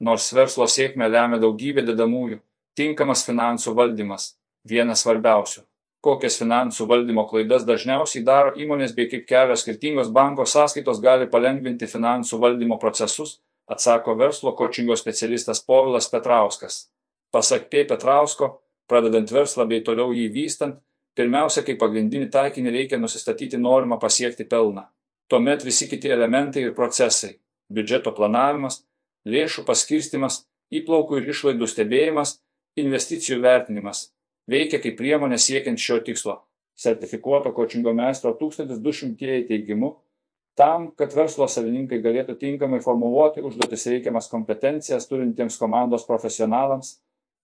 Nors verslo sėkmę lemia daugybė dedamųjų, tinkamas finansų valdymas - vienas svarbiausių. Kokias finansų valdymo klaidas dažniausiai daro įmonės bei kaip kelios skirtingos banko sąskaitos gali palengvinti finansų valdymo procesus, atsako verslo kočingo specialistas Povilas Petrauskas. Pasak P. Petrausko, pradedant verslą bei toliau jį vystant, pirmiausia, kaip pagrindinį taikinį reikia nusistatyti norimą pasiekti pelną. Tuomet visi kiti elementai ir procesai - biudžeto planavimas, lėšų paskirstimas, įplaukų ir išlaidų stebėjimas, investicijų vertinimas - veikia kaip priemonė siekiant šio tikslo. Sertifikuoto kočingo meistro 1200 teigimu, tam, kad verslo savininkai galėtų tinkamai formuluoti užduotis reikiamas kompetencijas turintiems komandos profesionalams,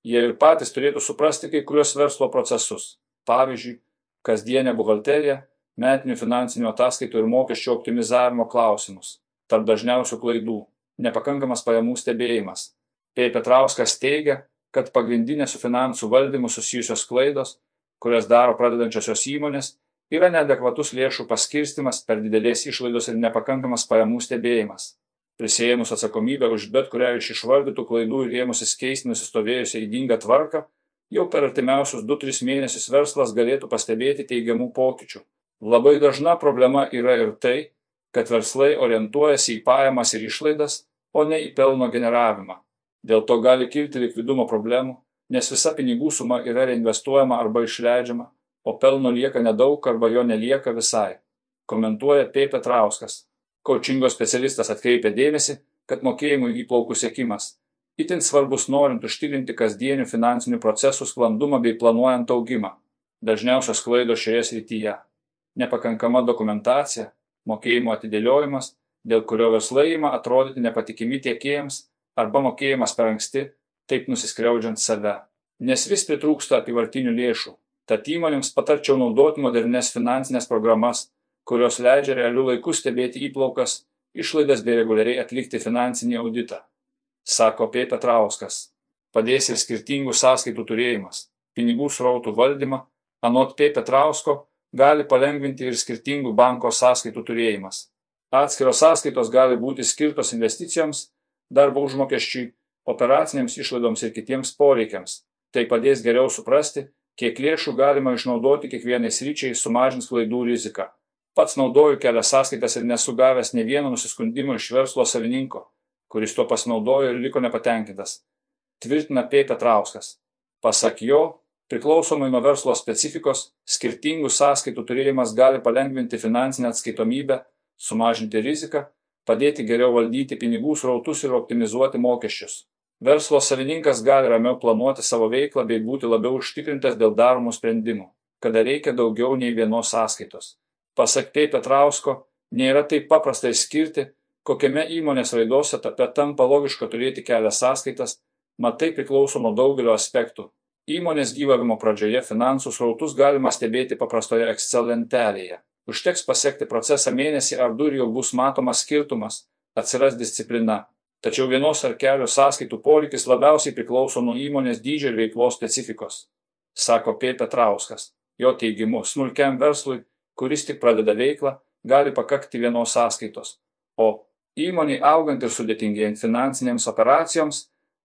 jie ir patys turėtų suprasti kai kurios verslo procesus. Pavyzdžiui, kasdienę buhalteriją, metinių finansinių ataskaitų ir mokesčių optimizavimo klausimus. Tarp dažniausių klaidų - nepakankamas pajamų stebėjimas. P. Petrauskas teigia, kad pagrindinės su finansų valdymu susijusios klaidos, kurias daro pradedančiosios įmonės, yra neadekvatus lėšų paskirstimas, per didelės išlaidos ir nepakankamas pajamų stebėjimas. Prisėjimus atsakomybę už bet kurią iš išvardytų klaidų ir ėmusis keisti nusistovėjusią įdingą tvarką, jau per artimiausius 2-3 mėnesius verslas galėtų pastebėti teigiamų pokyčių. Labai dažna problema yra ir tai, kad verslai orientuojasi į pajamas ir išlaidas, o ne į pelno generavimą. Dėl to gali kilti likvidumo problemų, nes visa pinigų suma yra reinvestuojama arba išleidžiama, o pelno lieka nedaug arba jo nelieka visai. Komentuoja P. Petrauskas. Kočingo specialistas atkreipia dėmesį, kad mokėjimų įplaukų sėkimas itin svarbus norint užtikrinti kasdienių finansinių procesų sklandumą bei planuojant augimą. Dažniausios klaidos šioje srityje - nepakankama dokumentacija, mokėjimo atidėliojimas, dėl kurio verslai ima atrodyti nepatikimi tiekėjams arba mokėjimas per anksti, taip nusiskriaudžiant save. Nes vis pritrūksta apivartinių lėšų, tad įmonėms patarčiau naudoti modernes finansinės programas, kurios leidžia realių laikų stebėti įplaukas, išlaidas bei reguliariai atlikti finansinį auditą sako P. Petrauskas. Padės ir skirtingų sąskaitų turėjimas. Pinigų srautų valdymą, anot P. Petrausko, gali palengvinti ir skirtingų banko sąskaitų turėjimas. Atskiros sąskaitos gali būti skirtos investicijoms, darbo užmokesčiui, operacinėms išlaidoms ir kitiems poreikiams. Tai padės geriau suprasti, kiek lėšų galima išnaudoti kiekvienai sryčiai sumažins klaidų riziką. Pats naudoju kelias sąskaitas ir nesugavęs ne vieno nusiskundimo iš verslo savininko kuris tuo pasinaudojo ir liko nepatenkintas, tvirtina P. Petrauskas. Pasak jo, priklausomai nuo verslo specifikos, skirtingų sąskaitų turėjimas gali palengvinti finansinę atskaitomybę, sumažinti riziką, padėti geriau valdyti pinigų srautus ir optimizuoti mokesčius. Verslo savininkas gali ramiau planuoti savo veiklą bei būti labiau užtikrintas dėl daromų sprendimų, kada reikia daugiau nei vienos sąskaitos. Pasak P. Petrausko, nėra taip paprasta išskirti, kokiame įmonės raidos etape tampa logiška turėti kelias sąskaitas, mat tai priklauso nuo daugelio aspektų. Įmonės gyvavimo pradžioje finansų srautus galima stebėti paprastoje Excel lentelėje. Užteks pasiekti procesą mėnesį ar du ir jau bus matomas skirtumas, atsiras disciplina. Tačiau vienos ar kelios sąskaitų poreikis labiausiai priklauso nuo įmonės dydžio ir veiklos specifikos, sako P. Petrauskas. Jo teigimu, smulkiam verslui, kuris tik pradeda veiklą, gali pakakti vienos sąskaitos, o Įmoniai augant ir sudėtingėjant finansinėms operacijoms,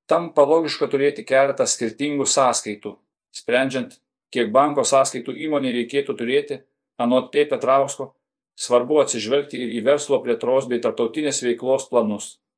tampa logiška turėti keletą skirtingų sąskaitų. Sprendžiant, kiek banko sąskaitų įmonė reikėtų turėti, anot P. Petrausko, svarbu atsižvelgti ir į verslo plėtros bei tarptautinės veiklos planus.